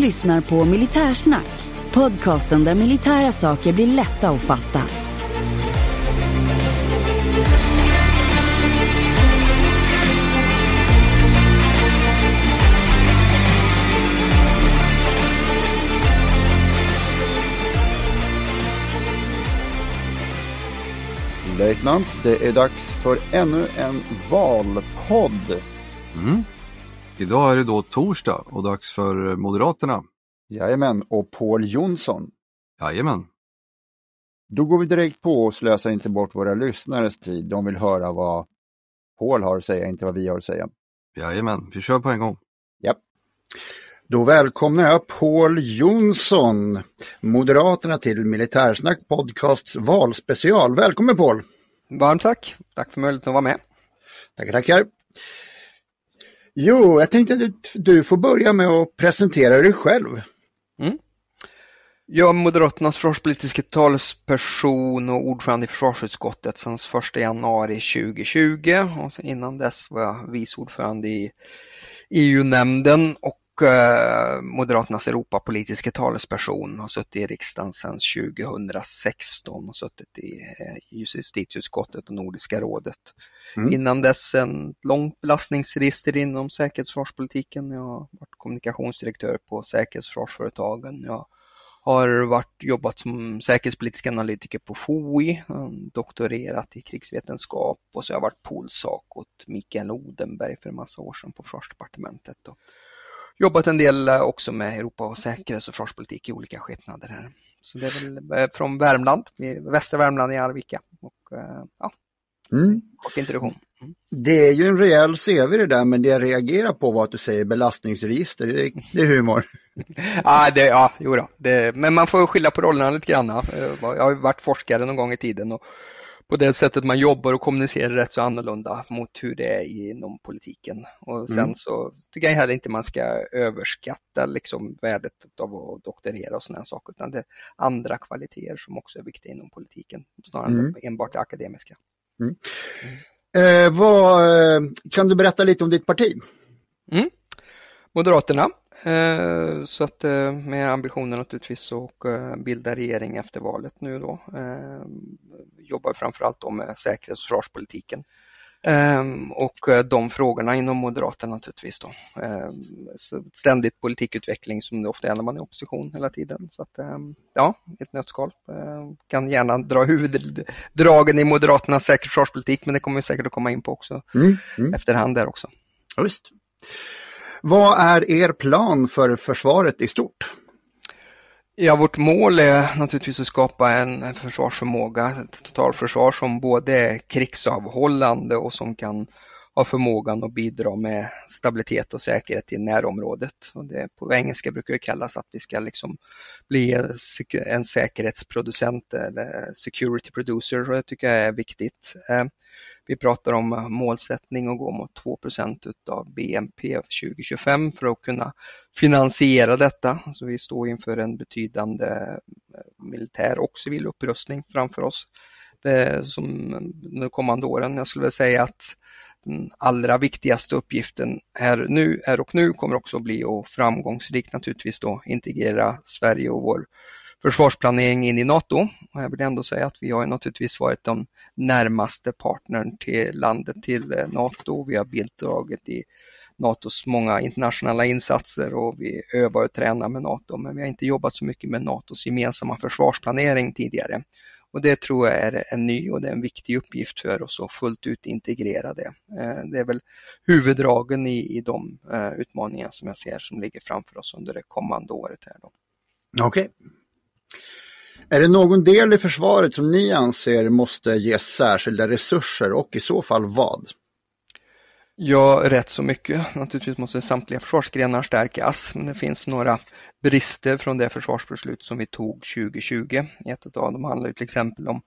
Lyssnar på Militärsnack, podcasten där militära saker blir lätta att fatta. Löjtnant, det är dags för ännu en valpodd. Mm. Idag är det då torsdag och dags för Moderaterna. Jajamän, och Paul Jonsson. Jajamän. Då går vi direkt på och slösar inte bort våra lyssnares tid. De vill höra vad Paul har att säga, inte vad vi har att säga. Jajamän, vi kör på en gång. Ja. Då välkomnar jag Paul Jonsson, Moderaterna till Militärsnack Podcasts valspecial. Välkommen Paul! Varmt tack! Tack för möjligheten att vara med. Tackar, tackar! Jo, jag tänkte att du, får börja med att presentera dig själv. Mm. Jag är Moderaternas försvarspolitiska talesperson och ordförande i försvarsutskottet sedan 1 januari 2020 och innan dess var jag vice ordförande i EU-nämnden och Moderaternas Europapolitiska talesperson har suttit i riksdagen sedan 2016 och suttit i eh, justitieutskottet och Nordiska rådet. Mm. Innan dess en långt belastningsregister inom säkerhetsförsvarspolitiken. Jag har varit kommunikationsdirektör på säkerhetsförsvarsföretagen. Jag har varit, jobbat som säkerhetspolitisk analytiker på FOI, doktorerat i krigsvetenskap och så har jag varit polsak åt Mikael Odenberg för en massa år sedan på försvarsdepartementet. Jobbat en del eh, också med Europa och säkerhets och försvarspolitik i olika skepnader här. Så det är väl eh, från Värmland, västra Värmland i Arvika. Och, eh, ja, Mm. kort introduktion. Mm. Det är ju en rejäl CV det där, men det jag reagerar på var att du säger belastningsregister. Det är, det är humor. Ja, det, ja, jo då. Det, men man får skilja på rollerna lite grann. Jag har ju varit forskare någon gång i tiden och på det sättet man jobbar och kommunicerar rätt så annorlunda mot hur det är inom politiken. Och sen Mm. så tycker jag heller inte man ska överskatta liksom värdet av att doktorera och sådana saker, utan det är andra kvaliteter som också är viktiga inom politiken, snarare Mm. än enbart det akademiska. Eh, vad, eh, kan du berätta lite om ditt parti? Moderaterna. Eh, Så att eh, med ambitionen naturligtvis att eh, bilda regering efter valet nu då. Jobbar framförallt då med säkerhets och försvarspolitiken. Och de frågorna inom Moderaterna naturligtvis då. Så ständigt politikutveckling som det ofta är när man är i opposition hela tiden. Så att ja, ett nötskal. Kan gärna dra huvuddragen i Moderaternas säkerhets och försvarspolitik men det kommer vi säkert att komma in på också Mm. Mm. efterhand där också. Just. Vad är er plan för försvaret i stort? Ja, vårt mål är naturligtvis att skapa en försvarsförmåga, ett totalförsvar som både är krigsavhållande och som kan har förmågan att bidra med stabilitet och säkerhet i närområdet. Och det på engelska brukar det kallas att vi ska liksom bli en säkerhetsproducent eller security producer och det tycker jag är viktigt. Eh, vi pratar om målsättning att gå mot 2% utav BNP 2025 för att kunna finansiera detta. Så vi står inför en betydande eh, militär och civil upprustning framför oss det, som de kommande åren. Jag skulle vilja säga att den allra viktigaste uppgiften här nu, här och nu kommer också bli att framgångsrikt naturligtvis då integrera Sverige och vår försvarsplanering in i NATO. Och jag vill ändå säga att vi har naturligtvis varit den närmaste partnern till landet till eh, NATO. Vi har bidragit i NATOs många internationella insatser och vi övar och tränar med NATO men vi har inte jobbat så mycket med NATOs gemensamma försvarsplanering tidigare. Och det tror jag är en ny och det är en viktig uppgift för oss att fullt ut integrera det. Eh, det är väl huvuddragen i, i de eh, utmaningar som jag ser som ligger framför oss under det kommande året. Okej. Okay. Är det någon del i försvaret som ni anser måste ges särskilda resurser och i så fall vad? Ja, rätt så mycket. Naturligtvis måste samtliga försvarsgrenar stärkas, men det finns några brister från det försvarsbeslut som vi tog 2020. Ett av dem handlar till exempel om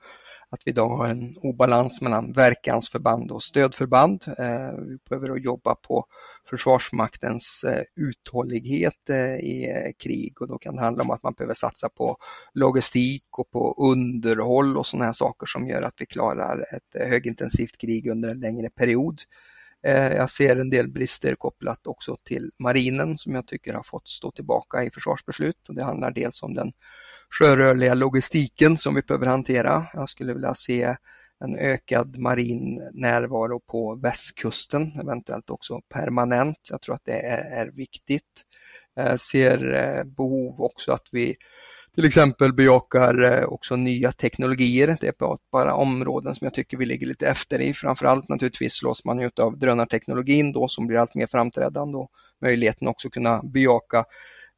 att vi idag har en obalans mellan verkansförband och stödförband. Eh, vi behöver jobba på Försvarsmaktens eh, uthållighet eh, i krig och då kan det handla om att man behöver satsa på logistik och på underhåll och sådana här saker som gör att vi klarar ett högintensivt krig under en längre period. Eh, jag ser en del brister kopplat också till marinen som jag tycker har fått stå tillbaka i försvarsbeslut. Det handlar dels om den sjörörliga logistiken som vi behöver hantera. Jag skulle vilja se en ökad marin närvaro på västkusten, eventuellt också permanent. Jag tror att det är, viktigt. Jag ser eh, behov också att vi till exempel bejakar eh, också nya teknologier. Det är bara områden som jag tycker vi ligger lite efter i. Framförallt naturligtvis slås man ut av drönarteknologin då som blir allt mer framträdande och möjligheten också kunna bejaka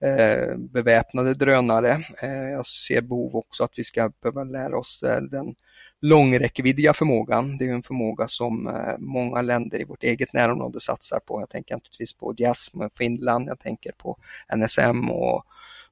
Eh, beväpnade drönare. Eh, jag ser behov också att vi ska behöva lära oss eh, den långräckviddiga förmågan. Det är en förmåga som eh, många länder i vårt eget närområde satsar på. Jag tänker naturligtvis på JASM och Finland, jag tänker på NSM och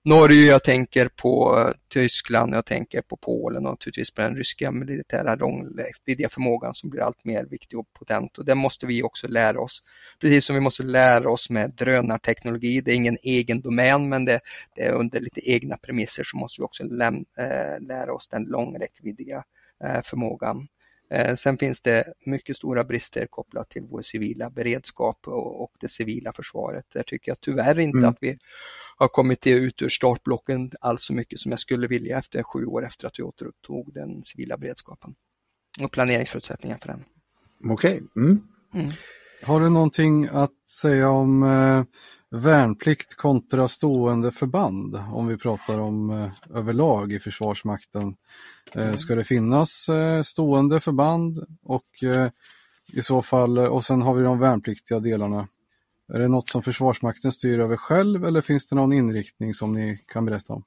Norge, jag tänker på Tyskland, jag tänker på Polen och naturligtvis på den ryska militära långräckviddiga förmågan som blir allt mer viktig och potent och det måste vi också lära oss. Precis som vi måste lära oss med drönarteknologi, det är ingen egen domän men det, det är under lite egna premisser så måste vi också läm, äh, lära oss den långräckviddiga äh, förmågan. Äh, sen finns det mycket stora brister kopplat till vår civila beredskap och, och det civila försvaret. Där tycker jag tyvärr inte mm. att vi har kommit ut ur startblocken alls så mycket som jag skulle vilja efter sju år efter att vi återupptog den civila beredskapen och planeringsförutsättningar för den. Okej. Okay. Mm. Mm. Har du någonting att säga om eh, värnplikt kontra stående förband om vi pratar om eh, överlag i Försvarsmakten? Eh, mm. Ska det finnas eh, stående förband och eh, i så fall, och sen har vi de värnpliktiga delarna. Är det något som Försvarsmakten styr över själv eller finns det någon inriktning som ni kan berätta om?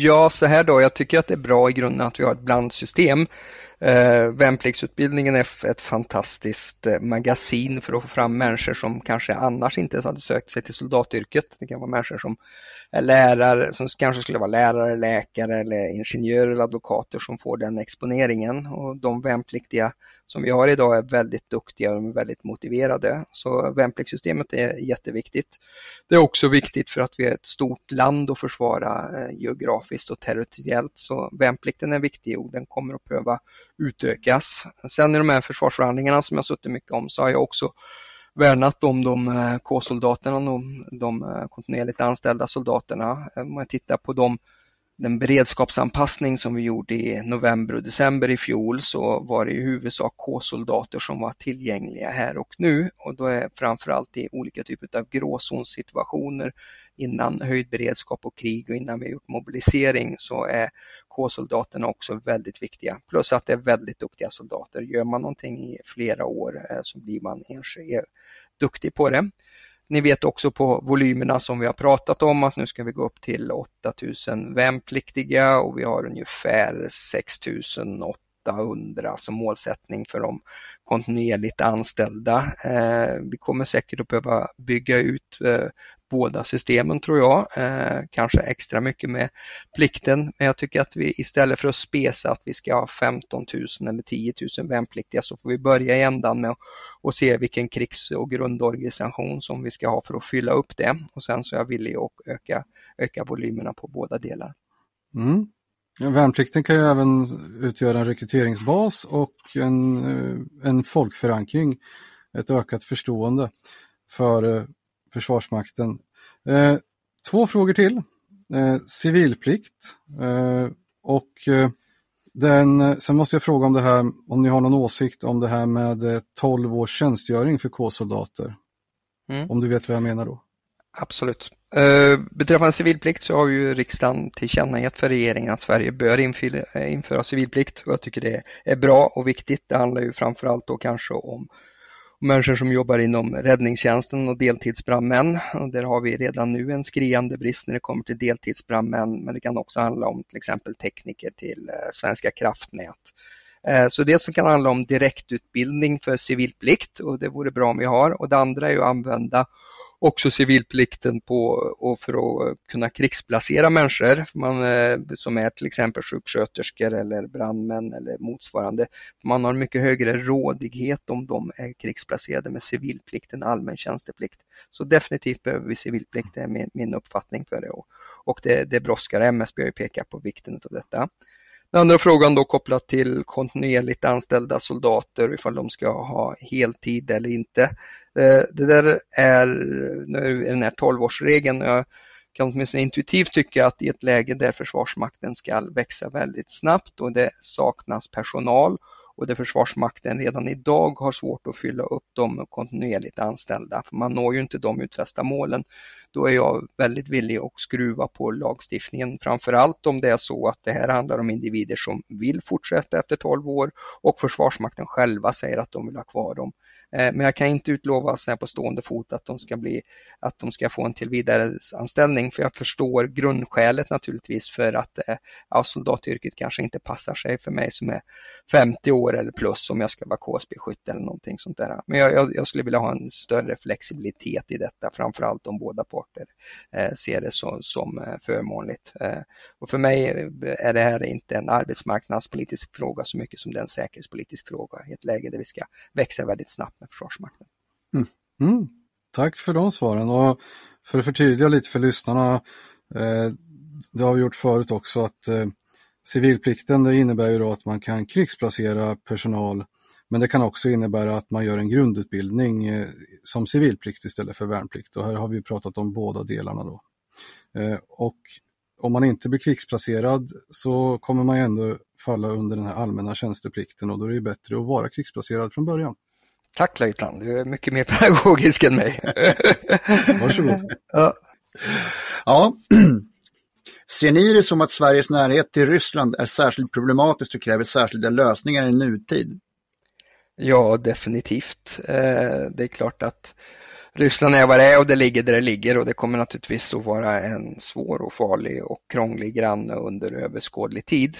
Ja, så här då, jag tycker att det är bra i grunden att vi har ett blandsystem. Eh, värnpliktsutbildningen är ett fantastiskt eh, magasin för att få fram människor som kanske annars inte hade sökt sig till soldatyrket. Det kan vara människor som är lärare, som kanske skulle vara lärare, läkare eller ingenjörer eller advokater som får den exponeringen. Och de värnpliktiga som vi har idag är väldigt duktiga och väldigt motiverade. Så värnpliktssystemet är jätteviktigt. Det är också viktigt för att vi är ett stort land att försvara eh, geografiskt och territoriellt. Så värnplikten är viktig och den kommer att behöva utökas. Sen i de här försvarsförhandlingarna som jag suttit mycket om så har jag också värnat om de eh, K-soldaterna, de, de eh, kontinuerligt anställda soldaterna. Eh, om man tittar på de den beredskapsanpassning som vi gjorde i november och december i fjol så var det i huvudsak K-soldater som var tillgängliga här och nu och då är framförallt i olika typer av gråzonssituationer innan höjd beredskap och krig och innan vi har gjort mobilisering så är K-soldaterna också väldigt viktiga. Plus att det är väldigt duktiga soldater. Gör man någonting i flera år eh, så blir man eh, duktig på det. Ni vet också på volymerna som vi har pratat om att nu ska vi gå upp till 8000 värnpliktiga och vi har ungefär 6800 som målsättning för de kontinuerligt anställda. Eh, vi kommer säkert att behöva bygga ut eh, båda systemen tror jag. Eh, kanske extra mycket med plikten. Men jag tycker att vi istället för att spesa att vi ska ha 15 000 eller 10 000 värnpliktiga så får vi börja i ändan med att och se vilken krigs och grundorganisation som vi ska ha för att fylla upp det. Och sen så är jag villig att öka, öka volymerna på båda delar. Mm. Värnplikten kan ju även utgöra en rekryteringsbas och en, eh, en folkförankring, ett ökat förstående för eh, Försvarsmakten. Eh, två frågor till. Eh, civilplikt eh, och eh, den, sen måste jag fråga om det här, om ni har någon åsikt om det här med 12 års tjänstgöring för K-soldater. Mm. Om du vet vad jag menar då? Absolut. Uh, beträffande civilplikt så har ju riksdagen tillkännagett för regeringen att Sverige bör införa civilplikt och jag tycker det är bra och viktigt. Det handlar ju framförallt då kanske om människor som jobbar inom räddningstjänsten och deltidsbrandmän. Och där har vi redan nu en skriande brist när det kommer till deltidsbrandmän, men det kan också handla om till exempel tekniker till eh, Svenska kraftnät. Eh, så det som kan handla om direktutbildning för civilplikt och det vore bra om vi har och det andra är att använda också civilplikten på och för att kunna krigsplacera människor man, eh, som är till exempel sjuksköterskor eller brandmän eller motsvarande. Man har mycket högre rådighet om de är krigsplacerade med civilplikt än allmän tjänsteplikt. Så definitivt behöver vi civilplikt, det är min, min uppfattning för det. Och, och det, det brådskar, MSB har ju pekat på vikten av detta. Den andra frågan då kopplat till kontinuerligt anställda soldater, ifall de ska ha heltid eller inte. Eh, det där är, nu är den här 12-årsregeln, jag kan åtminstone intuitivt tycka att i ett läge där Försvarsmakten ska växa väldigt snabbt och det saknas personal och där Försvarsmakten redan idag har svårt att fylla upp de kontinuerligt anställda, för man når ju inte de utfästa målen då är jag väldigt villig att skruva på lagstiftningen. Framförallt om det är så att det här handlar om individer som vill fortsätta efter 12 år och Försvarsmakten själva säger att de vill ha kvar dem. Eh, men jag kan inte utlova så här på stående fot att de ska, bli, att de ska få en tillvidareanställning för jag förstår grundskälet naturligtvis för att eh, ja, soldatyrket kanske inte passar sig för mig som är 50 år eller plus om jag ska vara KSB-skytt eller någonting sånt där. Men jag, jag, jag, skulle vilja ha en större flexibilitet i detta, framförallt om båda parter eh, ser det så, som eh, förmånligt. Eh, och för mig är det här inte en arbetsmarknadspolitisk fråga så mycket som det är en säkerhetspolitisk fråga i ett läge där vi ska växa väldigt snabbt med Försvarsmakten. Mm. Mm. Tack för de svaren och för att förtydliga lite för lyssnarna. Eh, det har vi gjort förut också att eh, civilplikten det innebär ju då att man kan krigsplacera personal men det kan också innebära att man gör en grundutbildning eh, som civilplikt istället för värnplikt och här har vi pratat om båda delarna då. Eh, och om man inte blir krigsplacerad så kommer man ändå falla under den här allmänna tjänsteplikten och då är det bättre att vara krigsplacerad från början. Tack löjtnant, du är mycket mer pedagogisk än mig. Varsågod. Ja. ja. Ser ni det som att Sveriges närhet till Ryssland är särskilt problematiskt och kräver särskilda lösningar i nutid? Ja, definitivt. Eh, det är klart att Ryssland är vad det är och det ligger där det ligger och det kommer naturligtvis att vara en svår och farlig och krånglig granne under överskådlig tid.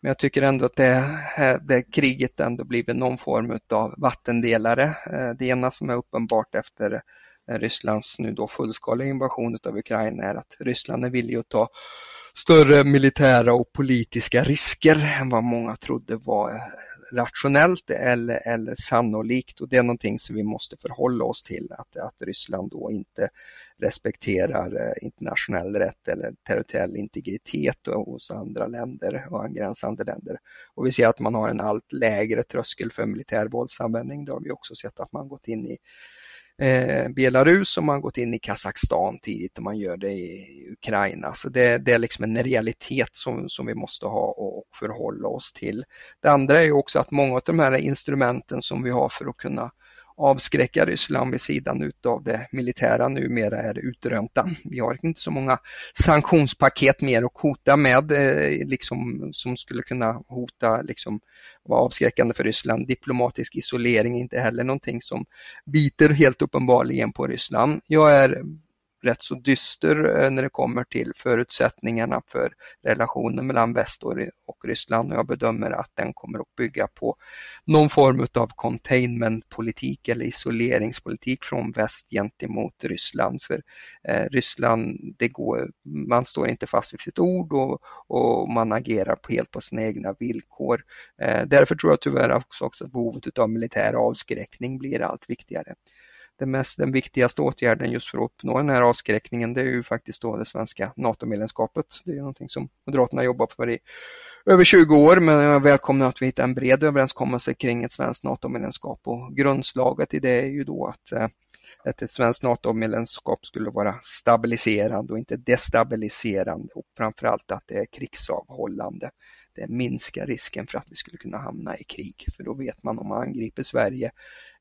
Men jag tycker ändå att det, det kriget ändå blivit någon form av vattendelare. Eh, det ena som är uppenbart efter eh, Rysslands nu då fullskaliga invasion av Ukraina är att Ryssland är villig att ta större militära och politiska risker än vad många trodde var eh, rationellt eller, eller sannolikt och det är någonting som vi måste förhålla oss till att, att Ryssland då inte respekterar eh, internationell rätt eller territoriell integritet hos andra länder och angränsande länder. Och vi ser att man har en allt lägre tröskel för militär våldsanvändning. Det har vi också sett att man gått in i eh, Belarus och man gått in i Kazakstan tidigt och man gör det i Ukraina. Så det, det är liksom en realitet som, som vi måste ha och förhålla oss till. Det andra är också att många av de här instrumenten som vi har för att kunna avskräcka Ryssland vid sidan utav det militära numera är utrönta. Vi har inte så många sanktionspaket mer att hota med eh, liksom, som skulle kunna hota, liksom, vara avskräckande för Ryssland. Diplomatisk isolering är inte heller någonting som biter helt uppenbarligen på Ryssland. Jag är rätt så dyster eh, när det kommer till förutsättningarna för relationen mellan väst och Ryssland och jag bedömer att den kommer att bygga på någon form av containmentpolitik eller isoleringspolitik från väst gentemot Ryssland. För eh, Ryssland, det går, man står inte fast vid sitt ord och, och man agerar på helt på sina egna villkor. Eh, därför tror jag tyvärr också, också att behovet av militär avskräckning blir allt viktigare den, mest, den viktigaste åtgärden just för att uppnå den här avskräckningen det är ju faktiskt då det svenska NATO-medlemskapet. Det är ju någonting som Moderaterna jobbat för i över 20 år men jag välkomnar att vi hittar en bred överenskommelse kring ett svenskt NATO-medlemskap och grundslaget i det är ju då att eh, att ett svenskt NATO-medlemskap skulle vara stabiliserande och inte destabiliserande och framförallt att det är krigsavhållande Eh, det minskar risken för att vi skulle kunna hamna i krig. För då vet man om man angriper Sverige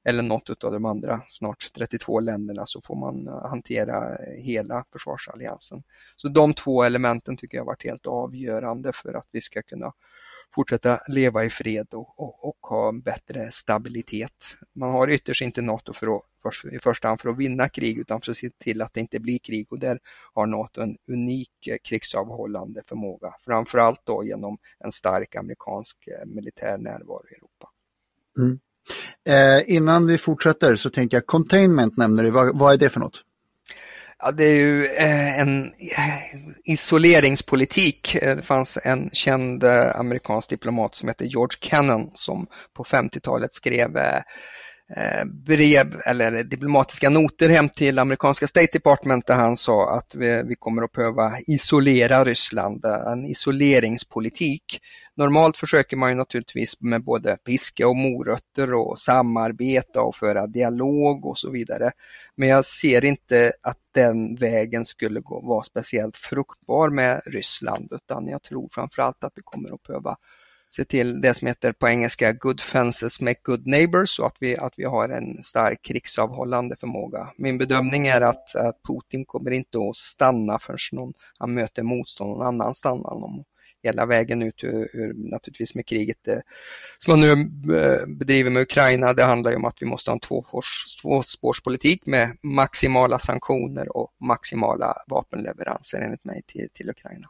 eller något av de andra snart 32 länderna så får man eh, hantera eh, hela försvarsalliansen. Så de två elementen tycker jag har varit helt avgörande för att vi ska kunna fortsätta leva i fred och, och, och, ha bättre stabilitet. Man har ytterst inte NATO för att, för, i första hand för att vinna krig utan för att se till att det inte blir krig och där har NATO en unik eh, krigsavhållande förmåga. Framförallt då genom en stark amerikansk eh, militär närvaro i Europa. Mm. Eh, innan vi fortsätter så tänker jag containment nämner du, vad, vad är det för något? Ja, det är ju eh, en eh, isoleringspolitik. Eh, det fanns en känd amerikansk diplomat som hette George Kennan som på 50-talet skrev Eh, brev eller diplomatiska noter hem till amerikanska State Department där han sa att vi, vi kommer att behöva isolera Ryssland, eh, en isoleringspolitik. Normalt försöker man ju naturligtvis med både piska och morötter och samarbeta och föra dialog och så vidare. Men jag ser inte att den vägen skulle gå, vara speciellt fruktbar med Ryssland utan jag tror framförallt att vi kommer att behöva se till det som heter på engelska good fences make good neighbors och att vi, att vi har en stark krigsavhållande förmåga. Min bedömning är att, att Putin kommer inte att stanna förrän någon, han möter motstånd någon annanstans hela vägen ut ur, ur naturligtvis med kriget det, som man nu eh, bedriver med Ukraina. Det handlar ju om att vi måste ha en tvåspårspolitik med maximala sanktioner och maximala vapenleveranser enligt mig till, till Ukraina.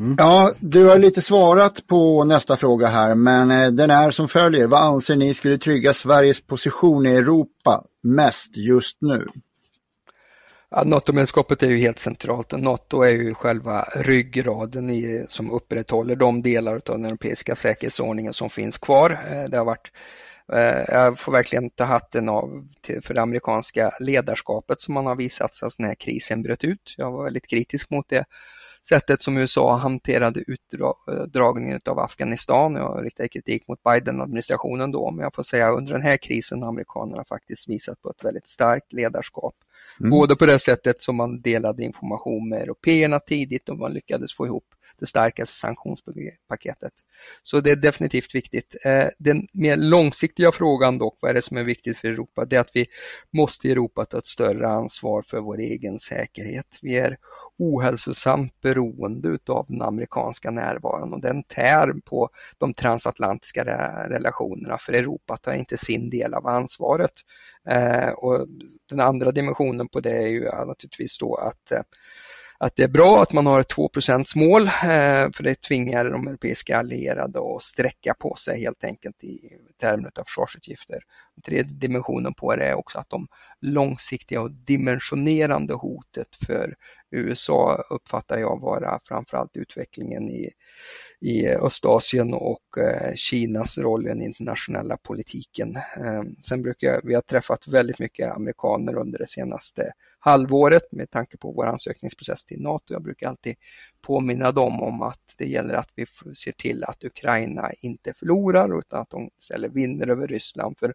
Mm. Ja, du har lite svarat på nästa fråga här, men eh, den är som följer. Vad anser ni skulle trygga Sveriges position i Europa mest just nu? Ja, NATO-medlemskapet är ju helt centralt och NATO är ju själva ryggraden i, som upprätthåller de delar av den europeiska säkerhetsordningen som finns kvar. Eh, det har varit eh, jag får verkligen ta hatten av för det amerikanska ledarskapet som man har visat sedan den här krisen bröt ut. Jag var väldigt kritisk mot det sättet som USA hanterade utdragningen av Afghanistan. Jag riktar kritik mot Biden-administrationen då, men jag får säga under den här krisen har amerikanerna faktiskt visat på ett väldigt starkt ledarskap. Mm. Både på det sättet som man delade information med européerna tidigt och man lyckades få ihop det starkaste sanktionspaketet. Så det är definitivt viktigt. Eh, den mer långsiktiga frågan dock, vad är det som är viktigt för Europa? Det är att vi måste i Europa ta ett större ansvar för vår egen säkerhet. Vi är ohälsosamt beroende av den amerikanska närvaron och den tär på de transatlantiska relationerna för Europa tar inte sin del av ansvaret. Eh, och den andra dimensionen på det är ju naturligtvis då att eh, att det är bra att man har ett 2 mål eh, för det tvingar de europeiska allierade att sträcka på sig helt enkelt i termer av försvarsutgifter. Den tredje dimensionen på det är också att de långsiktiga och dimensionerande hotet för USA uppfattar jag vara framförallt utvecklingen i, i eh, Östasien och eh, Kinas roll i den internationella politiken. Eh, sen brukar jag, vi har träffat väldigt mycket amerikaner under det senaste halvåret med tanke på vår ansökningsprocess till NATO. Jag brukar alltid påminna dem om att det gäller att vi ser till att Ukraina inte förlorar utan att de istället vinner över Ryssland. För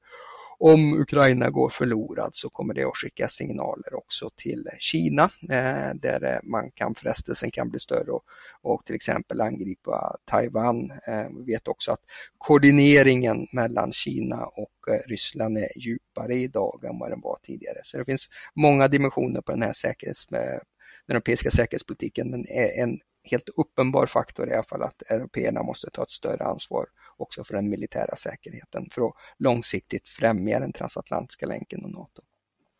om Ukraina går förlorad så kommer det att skicka signaler också till Kina eh, där eh, man kan frestelsen kan bli större och, och till exempel angripa Taiwan. Eh, vi vet också att koordineringen mellan Kina och eh, Ryssland är djupare idag än vad den var tidigare. Så det finns många dimensioner på den här säkerhets, eh, den europeiska säkerhetspolitiken men en helt uppenbar faktor i alla fall att européerna måste ta ett större ansvar också för den militära säkerheten för att långsiktigt främja den transatlantiska länken och NATO.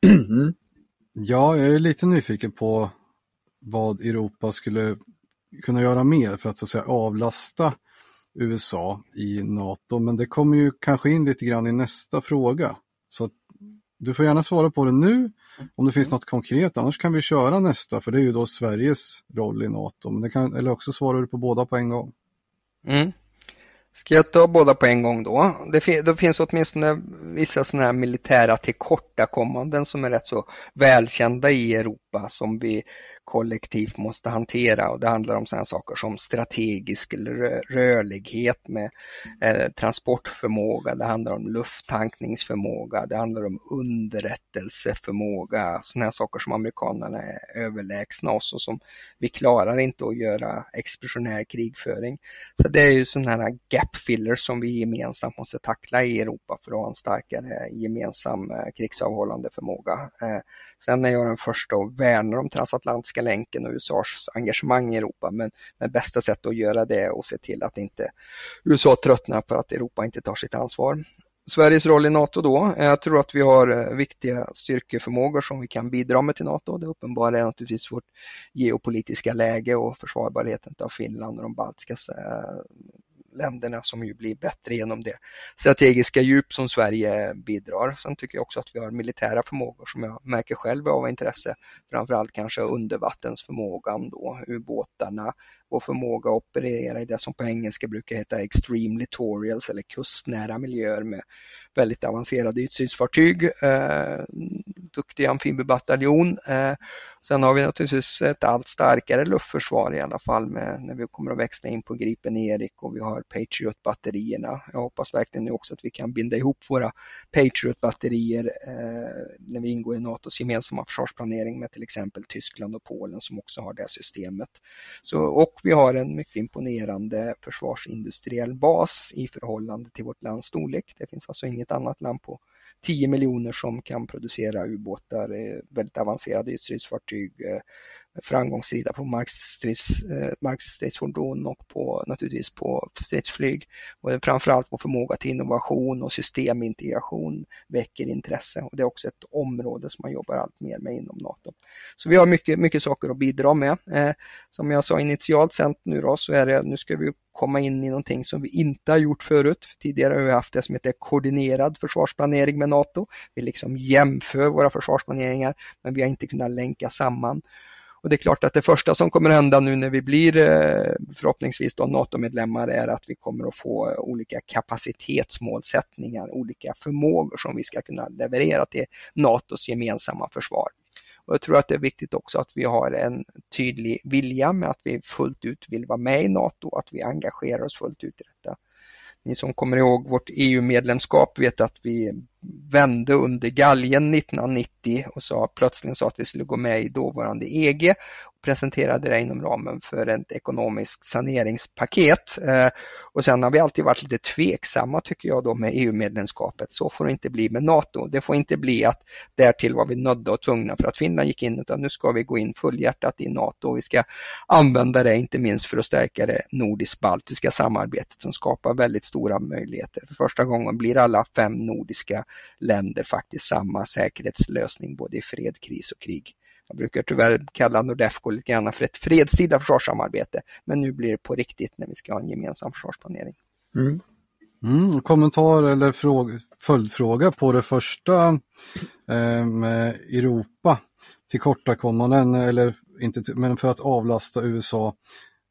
Mm. Ja, jag är lite nyfiken på vad Europa skulle kunna göra mer för att så att säga avlasta USA i NATO, men det kommer ju kanske in lite grann i nästa fråga. Så du får gärna svara på det nu om det finns något konkret, annars kan vi köra nästa för det är ju då Sveriges roll i NATO. Men det kan, eller också svarar du på båda på en gång. Mm. Ska jag ta båda på en gång då? Det, det finns åtminstone vissa sådana här militära tillkortakommanden som är rätt så välkända i Europa som vi kollektivt måste hantera och det handlar om sådana saker som strategisk rörlighet med eh, transportförmåga, det handlar om lufttankningsförmåga, det handlar om underrättelseförmåga, sådana saker som amerikanerna är överlägsna oss och som vi klarar inte att göra expeditionär krigföring. Så det är ju sådana här gap fillers som vi gemensamt måste tackla i Europa för att ha en starkare gemensam eh, krigsavhållande förmåga. Eh, sen är jag den första att värna de transatlantiska Nordiska länken och USAs engagemang i Europa. Men, men bästa sättet att göra det är att se till att inte USA tröttnar på att Europa inte tar sitt ansvar. Sveriges roll i NATO då? Jag tror att vi har eh, viktiga styrkeförmågor som vi kan bidra med till NATO. Det uppenbara är naturligtvis vårt geopolitiska läge och försvarbarheten av Finland och de baltiska eh, länderna som ju blir bättre genom det strategiska djup som Sverige bidrar. Sen tycker jag också att vi har militära förmågor som jag märker själv är av intresse. Framförallt kanske undervattensförmågan då, ubåtarna, och förmåga att operera i det som på engelska brukar heta extreme litorials eller kustnära miljöer med väldigt avancerade ytstridsfartyg, eh, duktig amfibiebataljon. Eh, sen har vi naturligtvis ett allt starkare luftförsvar i alla fall med, när vi kommer att växla in på Gripen Erik och vi har Patriot-batterierna. Jag hoppas verkligen nu också att vi kan binda ihop våra Patriot-batterier eh, när vi ingår i NATOs gemensamma försvarsplanering med till exempel Tyskland och Polen som också har det systemet. Så, och vi har en mycket imponerande försvarsindustriell bas i förhållande till vårt lands storlek. Det finns alltså inget annat land på 10 miljoner som kan producera ubåtar, eh, väldigt avancerade ytstridsfartyg, eh, framgångsrida på markstrids, eh, markstridsfordon och på, naturligtvis på stridsflyg. Och framförallt vår förmåga till innovation och systemintegration väcker intresse och det är också ett område som man jobbar allt mer med inom NATO. Så vi har mycket, mycket saker att bidra med. Eh, som jag sa initialt sen nu då så är det, nu ska vi komma in i någonting som vi inte har gjort förut. Tidigare har vi haft det som heter koordinerad försvarsplanering med NATO. Vi liksom jämför våra försvarsplaneringar men vi har inte kunnat länka samman. Och det är klart att det första som kommer hända nu när vi blir eh, förhoppningsvis då NATO-medlemmar är att vi kommer att få eh, olika kapacitetsmålsättningar, olika förmågor som vi ska kunna leverera till NATOs gemensamma försvar. Och jag tror att det är viktigt också att vi har en tydlig vilja med att vi fullt ut vill vara med i NATO, att vi engagerar oss fullt ut i detta. Ni som kommer ihåg vårt EU-medlemskap vet att vi vände under galgen 1990 och sa plötsligt sa att vi skulle gå med i dåvarande EG presenterade det inom ramen för ett ekonomiskt saneringspaket. Eh, och sen har vi alltid varit lite tveksamma tycker jag då med EU-medlemskapet. Så får det inte bli med NATO. Det får inte bli att därtill var vi nödda och tvungna för att Finland gick in utan nu ska vi gå in fullhjärtat i NATO och vi ska använda det inte minst för att stärka det nordisk-baltiska samarbetet som skapar väldigt stora möjligheter. För första gången blir alla fem nordiska länder faktiskt samma säkerhetslösning både i fred, kris och krig. Jag brukar tyvärr kalla Nordefco lite grann för ett fredstida försvarssamarbete. Men nu blir det på riktigt när vi ska ha en gemensam försvarsplanering. Mm. Mm, kommentar eller fråga, följdfråga på det första eh, med Europa tillkortakommanden eller inte men för att avlasta USA.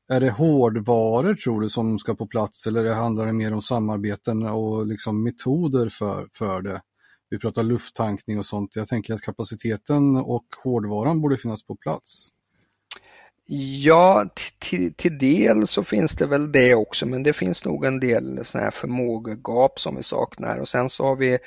Är det hårdvaror tror du som ska på plats eller det handlar det mer om samarbeten och liksom metoder för, för det? Vi pratar lufttankning och sånt. Jag tänker att kapaciteten och hårdvaran borde finnas på plats. Ja, till, till del så finns det väl det också, men det finns nog en del såna här förmågegap som vi saknar och sen så har vi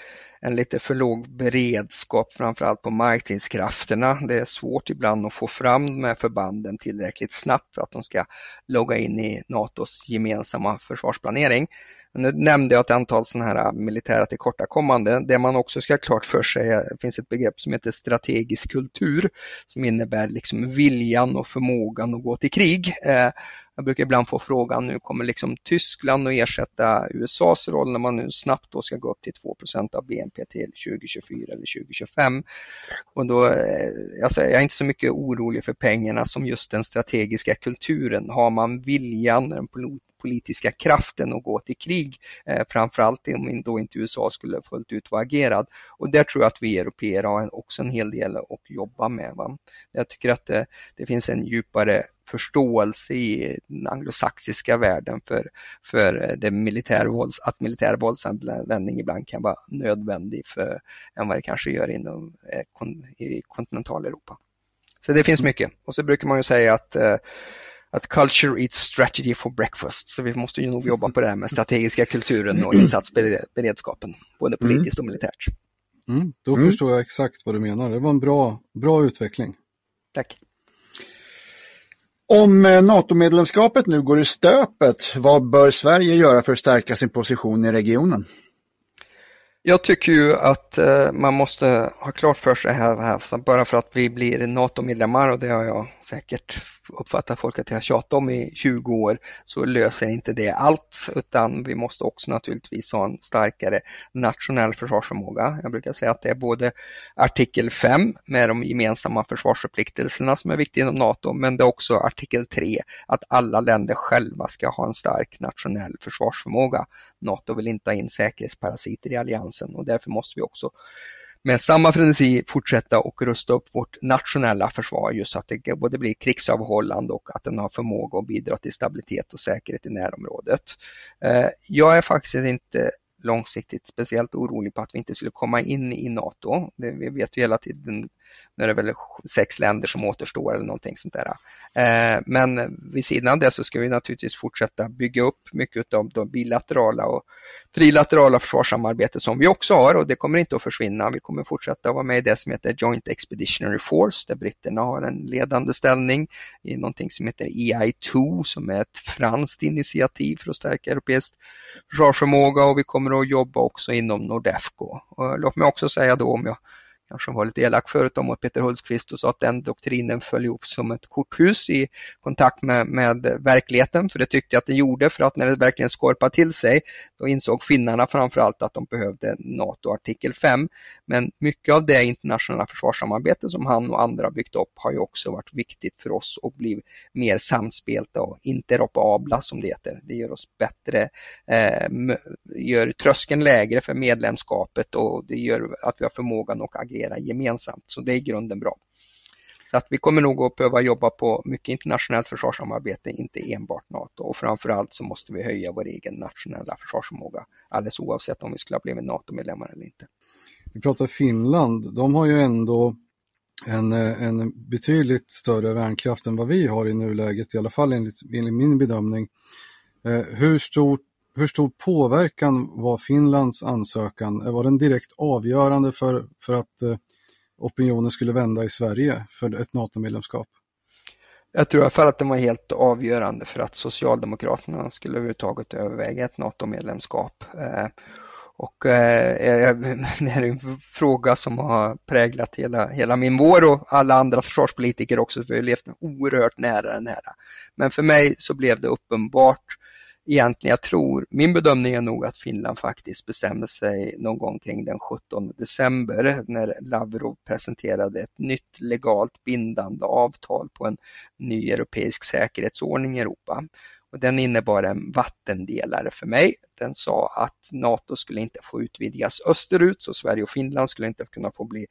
en lite för låg beredskap framförallt på markstridskrafterna. Det är svårt ibland att få fram de här förbanden tillräckligt snabbt för att de ska logga in i NATOs gemensamma försvarsplanering. Nu nämnde jag ett antal sådana här äh, militära tillkortakommande. Det man också ska ha klart för sig är, det finns ett begrepp som heter strategisk kultur som innebär liksom viljan och förmågan att gå till krig. Äh, jag brukar ibland få frågan nu kommer liksom Tyskland att ersätta USAs roll när man nu snabbt då ska gå upp till 2% av BNP till 2024 eller 2025. Och då, alltså, jag är inte så mycket orolig för pengarna som just den strategiska kulturen. Har man viljan, den politiska kraften att gå till krig, eh, framförallt om då inte USA skulle fullt ut vara agerad. Och där tror jag att vi europeer har också en hel del att jobba med. Va? Jag tycker att det, det finns en djupare förståelse i den anglosaxiska världen för, för det militärvålds, att militär våldsanvändning ibland kan vara nödvändig för, än vad det kanske gör inom eh, i kontinentaleuropa. Så det finns mycket och så brukar man ju säga att eh, att culture eats strategy for breakfast. Så vi måste ju nog jobba på det här med strategiska kulturen och insatsberedskapen, både mm. politiskt och militärt. Mm, då mm. förstår jag exakt vad du menar. Det var en bra, bra utveckling. Tack. Om eh, NATO-medlemskapet nu går i stöpet, vad bör Sverige göra för att stärka sin position i regionen? Jag tycker ju att eh, man måste ha klart för sig här, här bara för att vi blir NATO-medlemmar och det har jag säkert uppfattar folk att jag tjatat om i 20 år så löser inte det allt utan vi måste också naturligtvis ha en starkare nationell försvarsförmåga. Jag brukar säga att det är både artikel 5 med de gemensamma försvarsförpliktelserna som är viktiga inom NATO men det är också artikel 3 att alla länder själva ska ha en stark nationell försvarsförmåga. NATO vill inte ha in säkerhetsparasiter i alliansen och därför måste vi också med samma frenesi fortsätta och rusta upp vårt nationella försvar just så att det både blir krigsavhållande och att den har förmåga att bidra till stabilitet och säkerhet i närområdet. Eh, jag är faktiskt inte långsiktigt speciellt orolig på att vi inte skulle komma in i NATO. Det, vi vet ju hela tiden nu är det väl sex länder som återstår eller någonting sånt där. Eh, men vid sidan av det så ska vi naturligtvis fortsätta bygga upp mycket av de bilaterala och trilaterala försvarssamarbete som vi också har och det kommer inte att försvinna. Vi kommer fortsätta vara med i det som heter Joint Expeditionary Force där britterna har en ledande ställning i någonting som heter EI2 som är ett franskt initiativ för att stärka europeisk försvarsförmåga och vi kommer att jobba också inom Nordefco. Och låt mig också säga då om jag kanske var lite elak förut om mot Peter Hultqvist och sa att den doktrinen föll ihop som ett korthus i kontakt med, med verkligheten. För det tyckte jag att den gjorde för att när det verkligen skorpade till sig då insåg finnarna framförallt att de behövde NATO artikel 5. Men mycket av det internationella försvarssamarbete som han och andra byggt upp har ju också varit viktigt för oss att bli mer samspelta och interoperabla som det heter. Det gör oss bättre, eh, gör tröskeln lägre för medlemskapet och det gör att vi har förmågan att agera agera gemensamt. Så det är i grunden bra. Så att vi kommer nog att behöva jobba på mycket internationellt försvarssamarbete, inte enbart NATO. Och framförallt så måste vi höja vår egen nationella försvarsförmåga, alldeles oavsett om vi skulle ha blivit NATO-medlemmar eller inte. Vi pratar Finland, de har ju ändå en, en betydligt större värnkraft än vad vi har i nuläget, i alla fall enligt, enligt min bedömning. Eh, hur stort hur stor påverkan var Finlands ansökan? Var den direkt avgörande för, för att eh, opinionen skulle vända i Sverige för ett NATO-medlemskap? Jag tror i alla fall att den var helt avgörande för att Socialdemokraterna skulle överhuvudtaget överväga ett NATO-medlemskap. Eh, och eh, det är en fråga som har präglat hela, hela min vår och alla andra försvarspolitiker också, för vi har levt oerhört nära den här. Men för mig så blev det uppenbart egentligen, jag tror, min bedömning är nog att Finland faktiskt bestämde sig någon gång kring den 17 december när Lavrov presenterade ett nytt legalt bindande avtal på en ny europeisk säkerhetsordning i Europa. Och den innebar en vattendelare för mig den sa att NATO skulle inte få utvidgas österut så Sverige och Finland skulle inte kunna få bli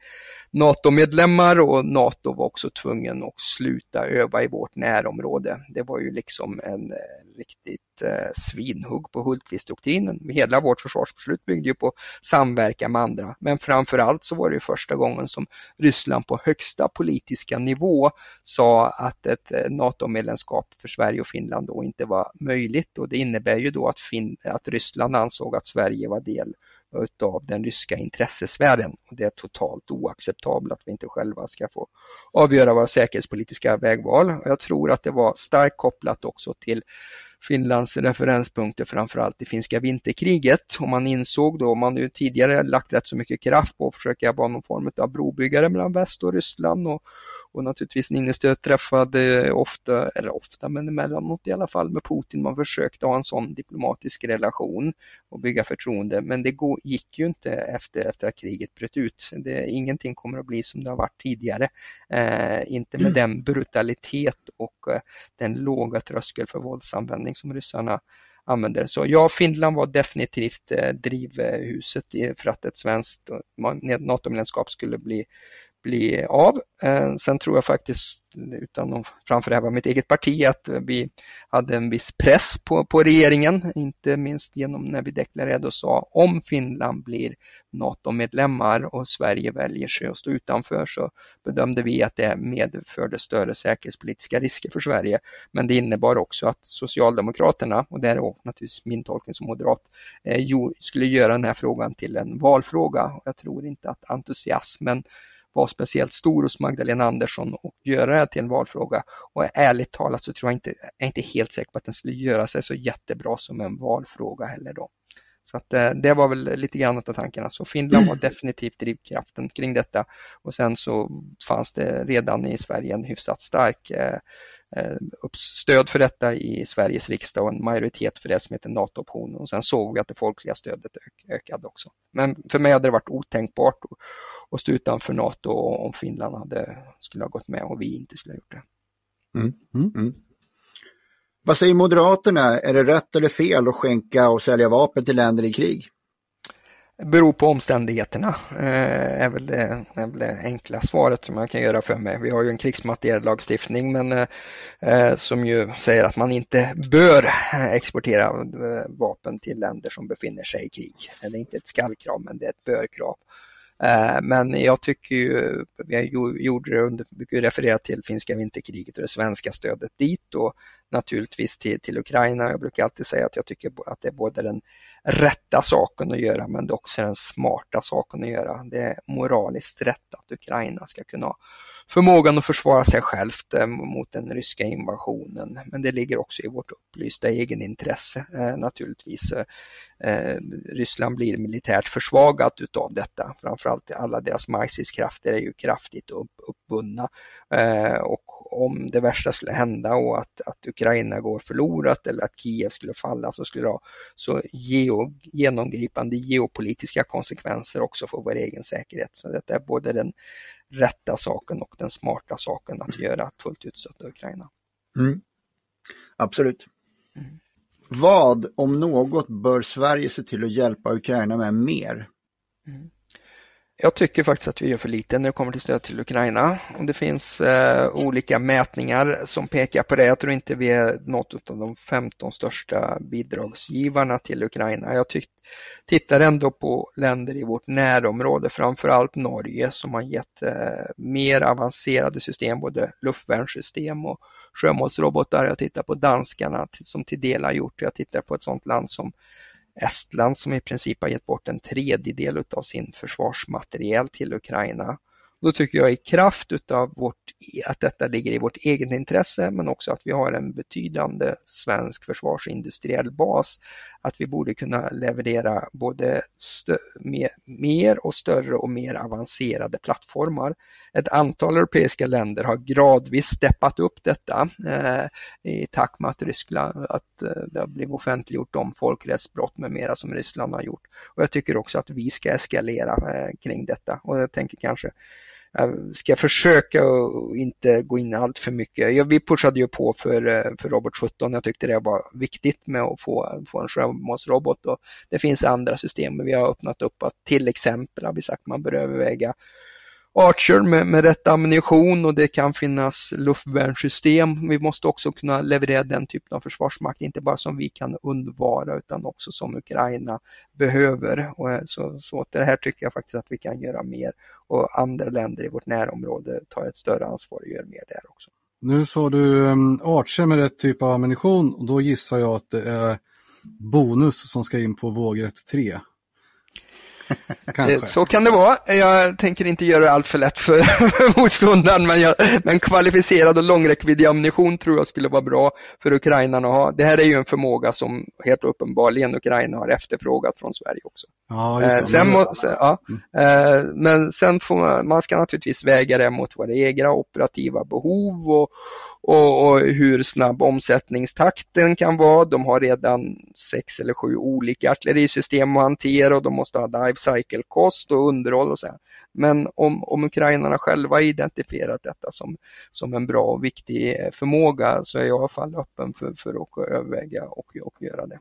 NATO-medlemmar och NATO var också tvungen att sluta öva i vårt närområde. Det var ju liksom en eh, riktigt eh, svinhugg på Hultqvist-doktrinen. Hela vårt försvarsbeslut byggde ju på samverkan med andra men framförallt så var det första gången som Ryssland på högsta politiska nivå sa att ett eh, NATO-medlemskap för Sverige och Finland då inte var möjligt och det innebär ju då att, fin att Ryssland Ryssland ansåg att Sverige var del utav den ryska intressesfären. Det är totalt oacceptabelt att vi inte själva ska få avgöra våra säkerhetspolitiska vägval. Jag tror att det var starkt kopplat också till Finlands referenspunkter framförallt i finska vinterkriget och man insåg då, man ju tidigare lagt rätt så mycket kraft på att försöka vara någon form av brobyggare mellan väst och Ryssland och och naturligtvis Niinistö träffade ofta, eller ofta, men emellanåt i alla fall med Putin. Man försökte ha en sån diplomatisk relation och bygga förtroende, men det gick ju inte efter, efter att kriget bröt ut. Det, ingenting kommer att bli som det har varit tidigare. Eh, inte med den brutalitet och eh, den låga tröskel för våldsanvändning som ryssarna använder. Så ja, Finland var definitivt eh, drivhuset för att ett svenskt eh, NATO-medlemskap skulle bli bli av. Eh, sen tror jag faktiskt, utan att framförhäva mitt eget parti, att vi hade en viss press på, på regeringen, inte minst genom när vi deklarerade och sa om Finland blir NATO-medlemmar och Sverige väljer sig att stå utanför så bedömde vi att det medförde större säkerhetspolitiska risker för Sverige. Men det innebar också att Socialdemokraterna, och det är naturligtvis min tolkning som moderat, eh, skulle göra den här frågan till en valfråga. Jag tror inte att entusiasmen var speciellt stor hos Magdalena Andersson och göra det till en valfråga. Och ärligt talat så tror jag inte, jag är inte helt säker på att den skulle göra sig så jättebra som en valfråga heller då. Så att eh, det var väl lite grann av tankarna. Så Finland var definitivt drivkraften kring detta och sen så fanns det redan i Sverige en hyfsat stark eh, eh, stöd för detta i Sveriges riksdag och en majoritet för det som heter NATO-optionen och sen såg vi att det folkliga stödet ökade också. Men för mig hade det varit otänkbart och stå utanför NATO om Finland hade, skulle ha gått med och vi inte skulle ha gjort det. Mm. Mm. mm. Vad säger Moderaterna? Är det rätt eller fel att skänka och sälja vapen till länder i krig? beror på omständigheterna, eh, är, väl det, är väl det enkla svaret som man kan göra för mig. Vi har ju en krigsmateriellagstiftning men, eh, eh som ju säger att man inte bör exportera eh, vapen till länder som befinner sig i krig. Det är inte ett skallkrav men det är ett börkrav. Eh, men jag tycker ju, jag gjorde det under, brukar referera till finska vinterkriget och det svenska stödet dit och naturligtvis till, till Ukraina. Jag brukar alltid säga att jag tycker att det är både den rätta saken att göra men det är också den smarta saken att göra. Det är moraliskt rätt att Ukraina ska kunna förmågan att försvara sig självt eh, mot den ryska invasionen. Men det ligger också i vårt upplysta egenintresse eh, naturligtvis. Eh, Ryssland blir militärt försvagat utav detta. Framförallt alla deras marxistkrafter är ju kraftigt uppbundna och om det värsta skulle hända och att, att Ukraina går förlorat eller att Kiev skulle falla så skulle det ha så geo, genomgripande geopolitiska konsekvenser också för vår egen säkerhet. Så detta är både den rätta saken och den smarta saken att göra att fullt ut stötta Ukraina. Mm. Absolut. Mm. Vad, om något, bör Sverige se till att hjälpa Ukraina med mer? Mm. Jag tycker faktiskt att vi gör för lite när det kommer till stöd till Ukraina. Och det finns eh, olika mätningar som pekar på det. Jag tror inte vi är något av de 15 största bidragsgivarna till Ukraina. Jag tyck, tittar ändå på länder i vårt närområde, framförallt Norge som har gett eh, mer avancerade system, både luftvärnssystem och sjömålsrobotar. Jag tittar på danskarna som till del har gjort. Jag tittar på ett sådant land som Estland som i princip har gett bort en tredjedel av sin försvarsmateriel till Ukraina. Då tycker jag i kraft utav vårt, att detta ligger i vårt eget intresse men också att vi har en betydande svensk försvarsindustriell bas att vi borde kunna leverera både mer och större och mer avancerade plattformar. Ett antal europeiska länder har gradvis steppat upp detta eh, i takt med att Ryssland, att eh, det har blivit offentliggjort om folkrättsbrott med mera som Ryssland har gjort. Och jag tycker också att vi ska eskalera eh, kring detta och jag tänker kanske jag ska försöka att inte gå in allt för mycket. Ja, vi pushade ju på för, eh, för Robot 17. Jag tyckte det var viktigt med att få, få en självmordsrobot och det finns andra system. Men vi har öppnat upp att till exempel har vi sagt att man bör överväga Archer med, med rätt ammunition och det kan finnas luftvärnssystem. Vi måste också kunna leverera den typen av försvarsmakt, inte bara som vi kan undvara utan också som Ukraina behöver. Och eh, så, så det här tycker jag faktiskt att vi kan göra mer och andra länder i vårt närområde tar ett större ansvar och gör mer där också. Nu sa du um, Archer med rätt typ av ammunition och då gissar jag att det är bonus som ska in på vågrätt 3. Kanske. Så kan det vara. Jag tänker inte göra det allt för lätt för motståndaren, men, jag, men kvalificerad och långräckviddig ammunition tror jag skulle vara bra för ukrainarna att ha. Det här är ju en förmåga som helt uppenbarligen Ukraina har efterfrågat från Sverige också. Ja. Eh, sen må, ja, mm. eh, men sen får man, man ska naturligtvis väga det mot våra egna operativa behov och, och, och, hur snabb omsättningstakten kan vara. De har redan sex eller sju olika artillerisystem att hantera och de måste ha life cycle kost och underhåll och så. Här. Men om, om ukrainarna själva identifierat detta som, som en bra och viktig förmåga så är jag i alla fall öppen för, för att överväga och, och göra det.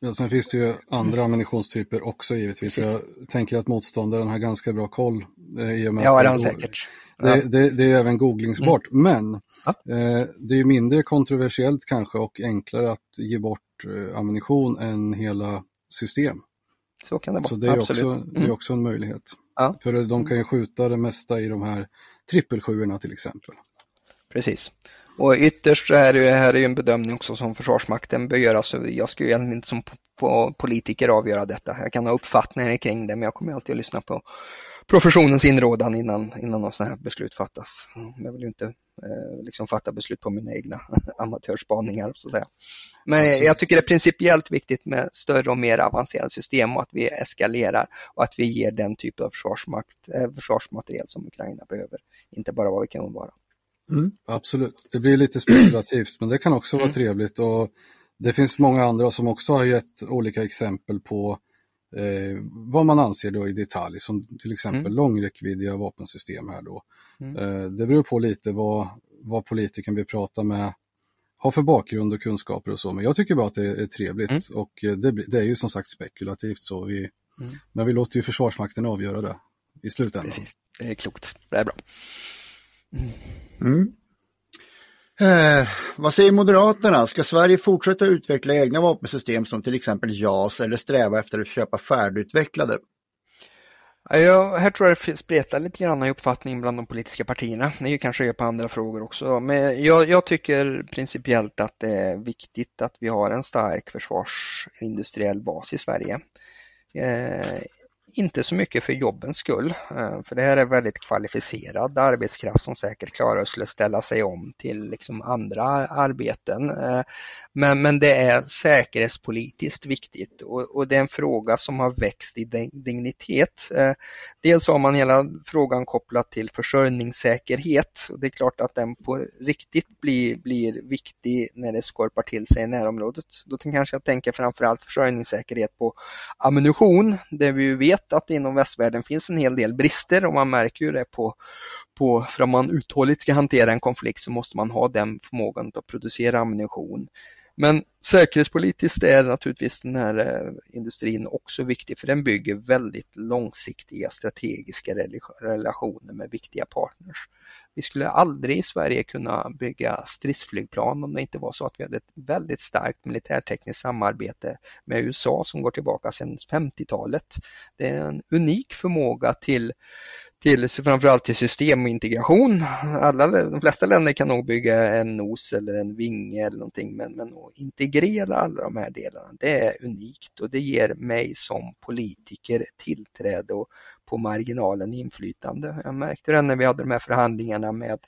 Ja, sen finns det ju andra ammunitionstyper också givetvis. Precis. Jag tänker att motståndaren har ganska bra koll. Eh, i och med ja, det har säkert. Det, det, det, är även googlingsbart, mm. men ja. eh, det är mindre kontroversiellt kanske och enklare att ge bort eh, ammunition än hela system. Så kan det vara, Så det är, Absolut. också, mm. det är mm. också en möjlighet. Ja. För de kan ju skjuta det mesta i de här trippelsjuorna till exempel. Precis. Och ytterst är det här är en bedömning också som Försvarsmakten bör göra, så jag ska ju egentligen inte som politiker avgöra detta. Jag kan ha uppfattningar kring det, men jag kommer alltid att lyssna på professionens inrådan innan, innan något sådant här beslut fattas. Jag vill ju inte eh, liksom fatta beslut på mina egna amatörspaningar så att säga. Men Absolut. jag tycker det är principiellt viktigt med större och mer avancerade system och att vi eskalerar och att vi ger den typ av försvarsmakt, eh, försvarsmateriel som Ukraina behöver, inte bara vad vi kan undvara. Mm. Absolut, det blir lite spekulativt men det kan också vara mm. trevligt och det finns många andra som också har gett olika exempel på eh, vad man anser då i detalj som till exempel mm. långräckviddiga vapensystem här då. Mm. Eh, det beror på lite vad, vad politikern vi pratar med har för bakgrund och kunskaper och så men jag tycker bara att det är, trevligt mm. och eh, det, det, är ju som sagt spekulativt så vi, mm. men vi låter ju Försvarsmakten avgöra det i slutändan. Precis. Det är klokt, det är bra. Mm. Eh, vad säger Moderaterna? Ska Sverige fortsätta utveckla egna vapensystem som till exempel JAS eller sträva efter att köpa färdigutvecklade? Ja, här tror jag det spretar lite grann i uppfattning bland de politiska partierna. Det kanske på andra frågor också. Men jag, jag, tycker principiellt att det är viktigt att vi har en stark försvarsindustriell bas i Sverige. Eh, inte så mycket för jobbens skull, eh, för det här är väldigt kvalificerad arbetskraft som säkert klarar att skulle ställa sig om till liksom andra arbeten. Eh, men, men det är säkerhetspolitiskt viktigt och, och det är en fråga som har växt i dignitet. Eh, dels har man hela frågan kopplat till försörjningssäkerhet och det är klart att den på riktigt blir, blir viktig när det skorpar till sig i närområdet. Då kanske jag tänker framförallt försörjningssäkerhet på ammunition, där vi vet att inom västvärlden finns en hel del brister och man märker ju det på på, för om man uthålligt ska hantera en konflikt så måste man ha den förmågan att producera ammunition. Men säkerhetspolitiskt är naturligtvis den här eh, industrin också viktig för den bygger väldigt långsiktiga strategiska relationer med viktiga partners. Vi skulle aldrig i Sverige kunna bygga stridsflygplan om det inte var så att vi hade ett väldigt starkt militärtekniskt samarbete med USA som går tillbaka sedan 50-talet. Det är en unik förmåga till till framförallt till systemintegration. Alla, de flesta länder kan nog bygga en nos eller en vinge eller någonting men, men att integrera alla de här delarna det är unikt och det ger mig som politiker tillträde och på marginalen inflytande. Jag märkte det när vi hade de här förhandlingarna med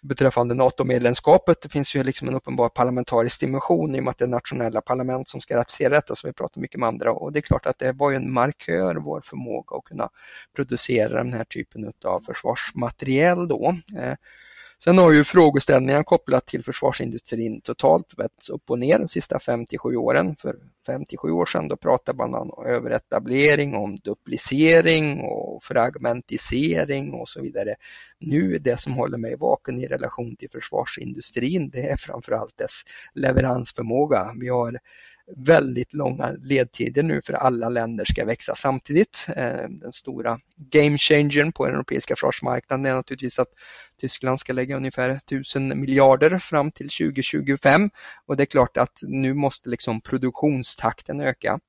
beträffande NATO-medlemskapet. Det finns ju liksom en uppenbar parlamentarisk dimension i och med att det är nationella parlament som ska ratificera detta som vi pratar mycket med andra och det är klart att det var ju en markör, vår förmåga att kunna producera den här typen av försvarsmateriel då. Eh, Sen har ju frågeställningar kopplat till försvarsindustrin totalt vänt upp och ner de sista 57 åren. För 57 år sedan då pratade man om överetablering, om duplicering och fragmentisering och så vidare. Nu det som håller mig vaken i relation till försvarsindustrin det är framförallt dess leveransförmåga. Vi har väldigt långa ledtider nu för alla länder ska växa samtidigt. Eh, den stora game changern på den europeiska försvarsmarknaden är naturligtvis att Tyskland ska lägga ungefär 1000 miljarder fram till 2025 och det är klart att nu måste liksom produktionstakten öka.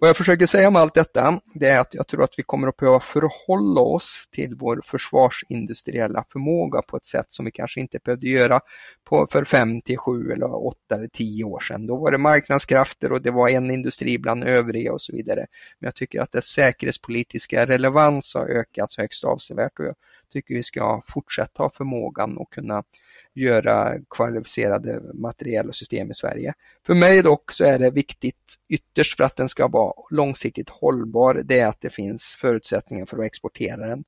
Vad jag försöker säga med allt detta, det är att jag tror att vi kommer att behöva förhålla oss till vår försvarsindustriella förmåga på ett sätt som vi kanske inte behövde göra på, för fem till sju eller åtta eller tio år sedan. Då var det marknadskrafter och det var en industri bland övriga och så vidare. Men jag tycker att dess säkerhetspolitiska relevans har ökat högst avsevärt och jag tycker vi ska fortsätta ha förmågan att kunna göra kvalificerade material och system i Sverige. För mig dock så är det viktigt ytterst för att den ska vara långsiktigt hållbar, det är att det finns förutsättningar för att exportera den.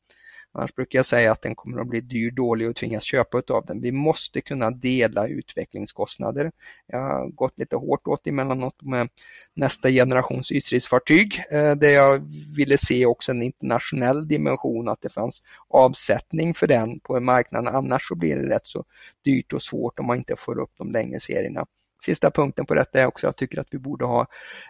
Annars brukar jag säga att den kommer att bli dyr, dålig och tvingas köpa av den. Vi måste kunna dela utvecklingskostnader. Jag har gått lite hårt åt emellanåt med nästa generations ytstridsfartyg eh, där jag ville se också en internationell dimension, att det fanns avsättning för den på marknaden. Annars så blir det rätt så dyrt och svårt om man inte får upp de längre serierna. Sista punkten på detta är också att jag tycker att vi borde ha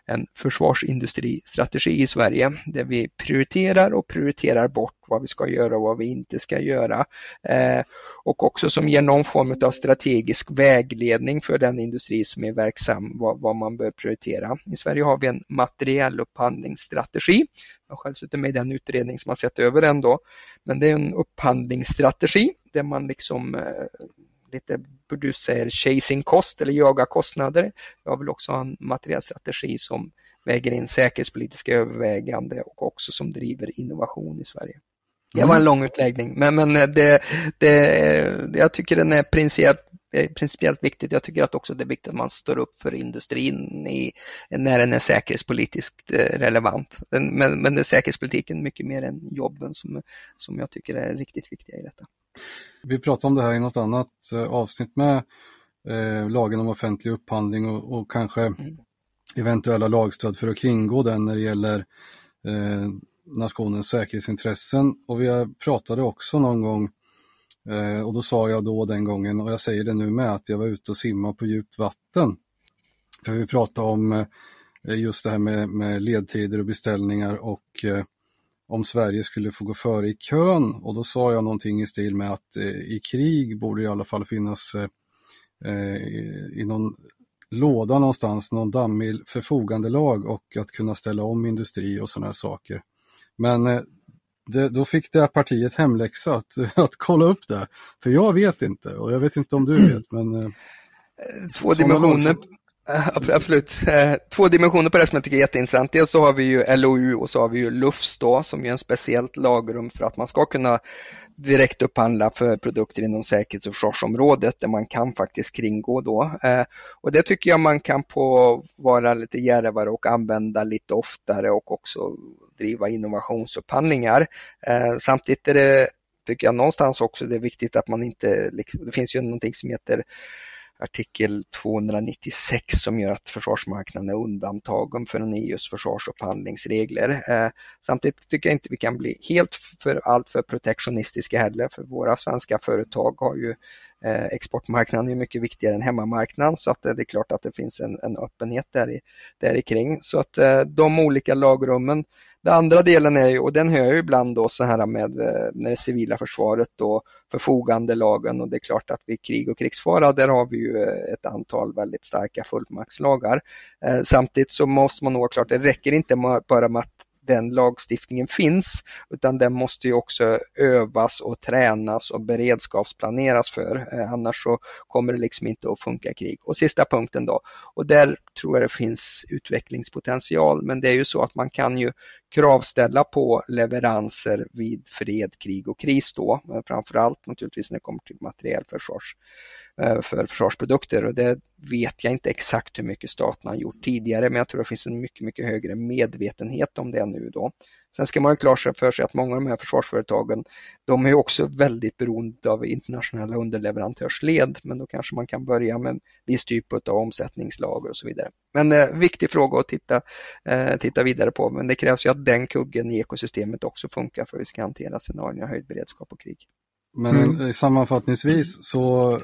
en försvarsindustristrategi i Sverige där vi prioriterar och prioriterar bort vad vi ska göra och vad vi inte ska göra. Eh, och också som ger någon form av strategisk vägledning för den industri som är verksam, vad, vad man bör prioritera. I Sverige har vi en materiell upphandlingsstrategi. Jag har själv suttit med i den utredning som har sett över den då. Men det är en upphandlingsstrategi där man liksom eh, lite du säger chasing cost eller jaga kostnader. Jag vill också ha en materiell strategi som väger in säkerhetspolitiska övervägande och också som driver innovation i Sverige. Det var en mm. lång utläggning men, men det, det, jag tycker den är principiellt, principiellt viktigt. Jag tycker att också det är viktigt att man står upp för industrin i, när den är säkerhetspolitiskt eh, relevant. Men, men det är säkerhetspolitiken mycket mer än jobben som, som jag tycker är riktigt viktiga i detta. Vi pratade om det här i något annat eh, avsnitt med eh, lagen om offentlig upphandling och, och kanske mm. eventuella lagstöd för att kringgå den när det gäller eh, nationens säkerhetsintressen. Och vi pratade också någon gång Eh, och då sa jag då den gången och jag säger det nu med att jag var ute och simma på djupt vatten. För vi pratade om eh, just det här med, med ledtider och beställningar och eh, om Sverige skulle få gå före i kön och då sa jag någonting i stil med att eh, i krig borde i alla fall finnas eh, eh, i någon låda någonstans, någon dammig förfogandelag och att kunna ställa om industri och sådana saker. Men eh, det, då fick det här partiet hemläxa att, att kolla upp det. För jag vet inte och jag vet inte om du vet men eh, Två dimensioner, Eh, absolut. Eh, två dimensioner på det som jag tycker är jätteintressant. Dels så har vi ju LOU och så har vi ju LUFS då som är en speciellt lagrum för att man ska kunna direkt upphandla för produkter inom säkerhets och försvarsområdet där man kan faktiskt kringgå då. Eh, och det tycker jag man kan på vara lite djärvare och använda lite oftare och också driva innovationsupphandlingar. Samtidigt är det, tycker jag någonstans också det är viktigt att man inte, liksom, det finns ju någonting som heter artikel 296 som gör att försvarsmarknaden är undantagen från EUs försvarsupphandlingsregler. Eh, samtidigt tycker jag inte vi kan bli helt för allt för protektionistiska heller för våra svenska företag har ju Eh, exportmarknaden är mycket viktigare än hemmamarknaden så att eh, det är klart att det finns en, en öppenhet där, i, där i kring. Så att eh, de olika lagrummen den andra delen är ju, och den hör jag ibland då så här med, när det civila försvaret och förfogandelagen och det är klart att vid krig och krigsfara där har vi ju ett antal väldigt starka fullmaktslagar. Samtidigt så måste man nog ha klart, det räcker inte bara med att den lagstiftningen finns utan den måste ju också övas och tränas och beredskapsplaneras för. Eh, annars så kommer det liksom inte att funka krig. Och sista punkten då, och där tror jag det finns utvecklingspotential men det är ju så att man kan ju kravställa på leveranser vid fred, krig och kris då, eh, framförallt naturligtvis när det kommer till materiell försvars Eh, för försvarsprodukter och det vet jag inte exakt hur mycket staten har gjort tidigare men jag tror det finns en mycket, mycket högre medvetenhet om det nu då. Sen ska man ha klart för sig att många av de här försvarsföretagen, de är också väldigt beroende av internationella underleverantörsled, men då kanske man kan börja med en viss typ av omsättningslager och så vidare. Men eh, viktig fråga att titta, eh, titta vidare på, men det krävs ju att den kuggen i ekosystemet också funkar för att vi ska hantera scenarierna höjd beredskap och krig. Men mm. sammanfattningsvis så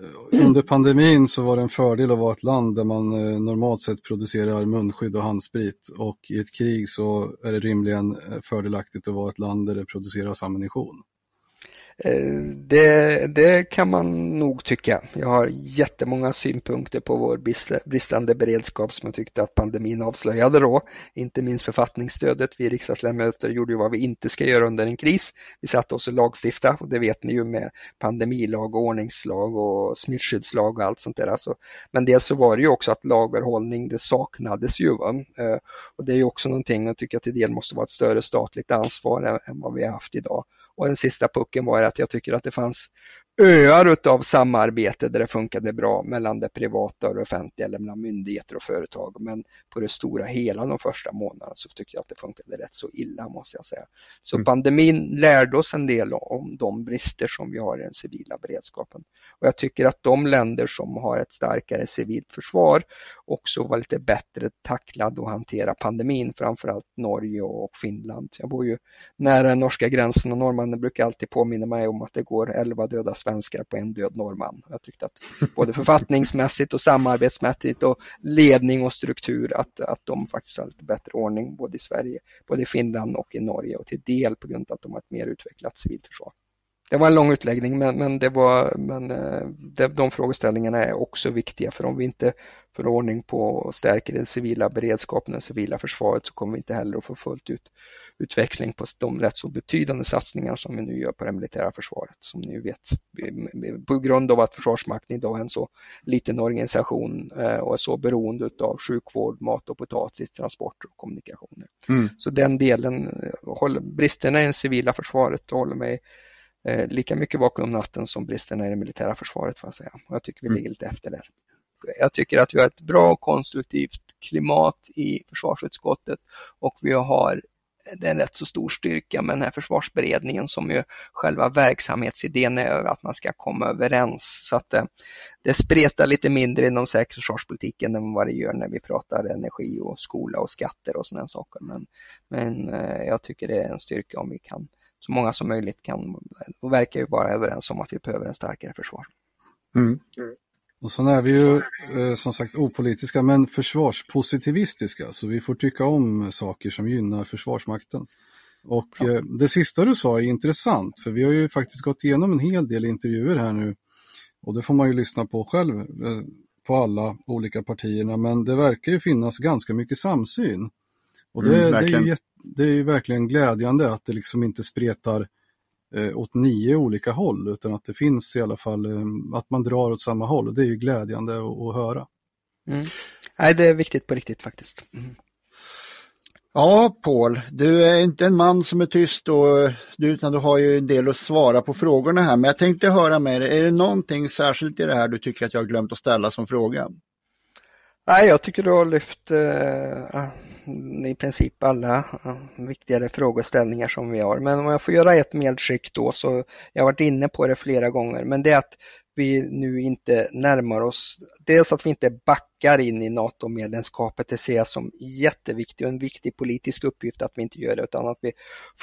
Eh, under pandemin så var det en fördel att vara ett land där man eh, normalt sett producerar munskydd och handsprit och i ett krig så är det rimligen eh, fördelaktigt att vara ett land där det produceras ammunition. Eh, det, det, kan man nog tycka. Jag har jättemånga synpunkter på vår bristande beredskap som jag tyckte att pandemin avslöjade då. Inte minst författningsstödet. Vi riksdagsledamöter gjorde ju vad vi inte ska göra under en kris. Vi satte oss och lagstiftade och det vet ni ju med pandemilag, och ordningslag och smittskyddslag och allt sånt där. Alltså, men dels så var det ju också att lagerhållning, det saknades ju. Va? Eh, och det är ju också någonting jag tycker att till del måste vara ett större statligt ansvar än vad vi har haft idag. Och den sista pucken var att jag tycker att det fanns öar av samarbete där det funkade bra mellan det privata och det offentliga eller mellan myndigheter och företag. Men på det stora hela de första månaderna så tycker jag att det funkade rätt så illa måste jag säga. Så mm. pandemin lärde oss en del om de brister som vi har i den civila beredskapen. Och jag tycker att de länder som har ett starkare civilt försvar också var lite bättre tacklade att hantera pandemin, framförallt Norge och Finland. Jag bor ju nära den norska gränsen och norrmännen brukar alltid påminna mig om att det går 11 döda svenskar på en död norrman. Jag tyckte att både författningsmässigt och samarbetsmässigt och ledning och struktur att, att de faktiskt har lite bättre ordning både i Sverige, både i Finland och i Norge och till del på grund av att de har ett mer utvecklat civilt försvar. Det var en lång utläggning men, men, det var, men eh, de, de frågeställningarna är också viktiga för om vi inte får ordning på och stärker den civila beredskapen, det civila försvaret så kommer vi inte heller att få fullt ut utväxling på de rätt så betydande satsningar som vi nu gör på det militära försvaret. Som ni vet, på grund av att Försvarsmakten idag är en så liten organisation eh, och är så beroende av sjukvård, mat och potatis, transporter och kommunikationer. Mm. Så den delen, eh, bristerna i det civila försvaret håller mig eh, lika mycket vaken om natten som bristerna i det militära försvaret får jag säga. Och jag tycker vi mm. ligger lite efter där. Jag tycker att vi har ett bra konstruktivt klimat i försvarsutskottet och vi har det är en rätt så stor styrka med den här försvarsberedningen som ju själva verksamhetsidén är att man ska komma överens. Så att det, det spretar lite mindre inom säkerhetsförsvarspolitiken än vad det gör när vi pratar energi och skola och skatter och sådana saker. Men, men eh, jag tycker det är en styrka om vi kan så många som möjligt kan och verkar ju vara överens om att vi behöver en starkare försvar. Mm. Och sen är vi ju eh, som sagt opolitiska men försvarspositivistiska så vi får tycka om saker som gynnar Försvarsmakten. Och ja. eh, det sista du sa är intressant för vi har ju faktiskt gått igenom en hel del intervjuer här nu och det får man ju lyssna på själv eh, på alla olika partierna men det verkar ju finnas ganska mycket samsyn. Och det, mm, det, är, ju, det är ju verkligen glädjande att det liksom inte spretar åt nio olika håll utan att det finns i alla fall eh, att man drar åt samma håll och det är ju glädjande att, att höra. Mm. Nej, det är viktigt på riktigt faktiskt. Mm. Ja, Paul, du är inte en man som är tyst och, utan du har ju en del att svara på frågorna här. Men jag tänkte höra med dig, är det någonting särskilt i det här du tycker att jag har glömt att ställa som fråga? Nej, jag tycker du har lyft eh, i princip alla viktigare frågeställningar som vi har. Men om jag får göra ett medskick då, så jag har varit inne på det flera gånger, men det är att vi nu inte närmar oss, dels att vi inte backar in i NATO-medlemskapet, det ser jag som jätteviktigt och en viktig politisk uppgift att vi inte gör det, utan att vi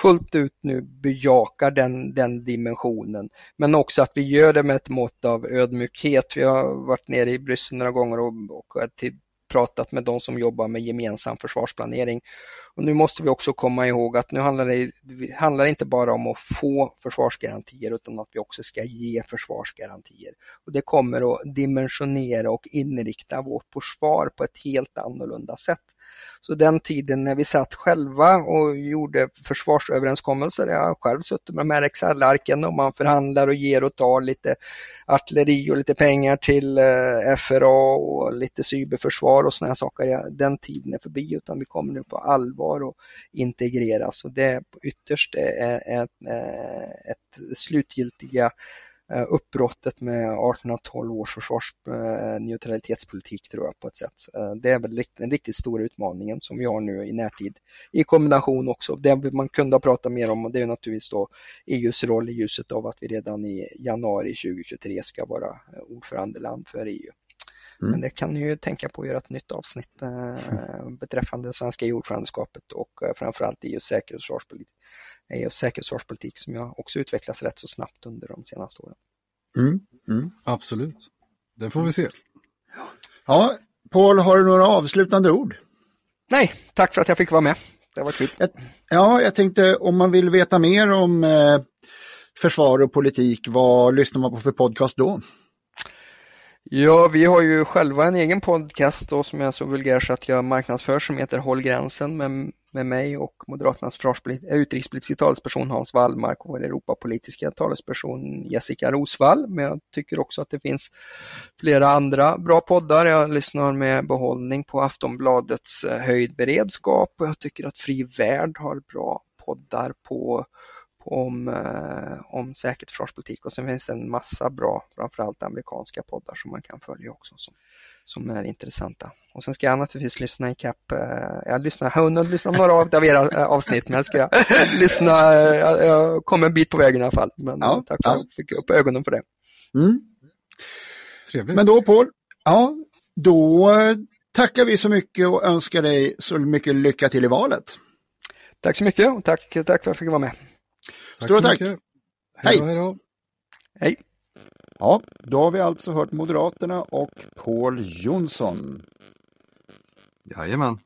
fullt ut nu bejakar den, den dimensionen. Men också att vi gör det med ett mått av ödmjukhet. Vi har varit nere i Bryssel några gånger och, och till pratat med de som jobbar med gemensam försvarsplanering. Och nu måste vi också komma ihåg att nu handlar det, det handlar inte bara om att få försvarsgarantier utan att vi också ska ge försvarsgarantier. Och Det kommer att dimensionera och inrikta vårt försvar på ett helt annorlunda sätt. Så den tiden när vi satt själva och gjorde försvarsöverenskommelser, jag har själv suttit med de här Excel-arken och man förhandlar och ger och tar lite artilleri och lite pengar till eh, FRA och lite cyberförsvar och sådana saker. Den tiden är förbi utan vi kommer nu på allvar och integreras och det ytterst är ett, ett slutgiltiga uppbrottet med 1812 års försvarsneutralitetspolitik tror jag på ett sätt. Det är väl den riktigt stora utmaningen som vi har nu i närtid. I kombination också, det man kunde ha pratat mer om och det är naturligtvis då EUs roll i ljuset av att vi redan i januari 2023 ska vara ordförandeland för EU. Mm. Men det kan ni ju tänka på att göra ett nytt avsnitt eh, beträffande det svenska ordförandeskapet och eh, framförallt EUs säkerhetsförsvarspolitik, EUs säkerhetsförsvarspolitik som ju också utvecklas rätt så snabbt under de senaste åren. Mm. Mm. Absolut, det får vi se. Ja, Paul, har du några avslutande ord? Nej, tack för att jag fick vara med. Det var kul. Ja, jag tänkte om man vill veta mer om eh, försvar och politik, vad lyssnar man på för podcast då? Ja, vi har ju själva en egen podcast då, som är så vulgär så att jag marknadsför som heter Håll gränsen med, med mig och Moderaternas eh, utrikespolitiska talesperson Hans Wallmark och vår Europapolitiska talesperson Jessica Rosvall. Men jag tycker också att det finns flera andra bra poddar. Jag lyssnar med behållning på Aftonbladets eh, höjdberedskap och jag tycker att Fri Värld har bra poddar på om, eh, om säkerhet försvarspolitik och sen finns det en massa bra, framförallt amerikanska poddar som man kan följa också som, som är intressanta. Och sen ska jag naturligtvis lyssna i kapp, eh, jag lyssnar, jag har hunnit lyssna några av era eh, avsnitt men jag ska lyssna, jag, jag kom en bit på vägen i alla fall. Men ja, tack för att jag fick upp ögonen på det. Mm. Trevligt. Men då Paul, ja, då tackar vi så mycket och önskar dig så mycket lycka till i valet. Tack så mycket och tack, tack för att jag fick vara med. Tack Stort tack! Hej! Hej då, hej Ja, då har vi alltså hört Moderaterna och Paul Jonsson. Jajamän.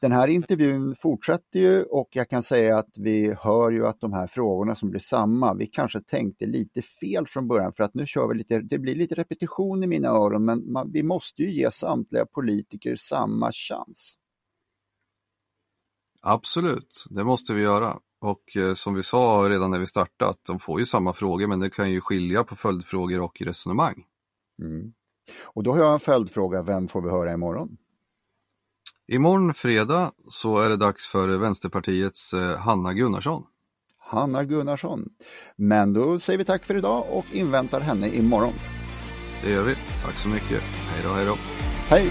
Den här intervjun fortsätter ju och jag kan säga att vi hör ju att de här frågorna som blir samma, vi kanske tänkte lite fel från början för att nu kör vi lite, det blir lite repetition i mina öron men man, vi måste ju ge samtliga politiker samma chans. Absolut, det måste vi göra. Och eh, som vi sa redan när vi startade, att de får ju samma frågor men det kan ju skilja på följdfrågor och resonemang. Mm. Och då har jag en följdfråga, vem får vi höra imorgon? Imorgon fredag så är det dags för Vänsterpartiets eh, Hanna Gunnarsson. Hanna Gunnarsson. Men då säger vi tack för idag och inväntar henne imorgon. Det gör vi. Tack så mycket. Hej då, hej då. Hej!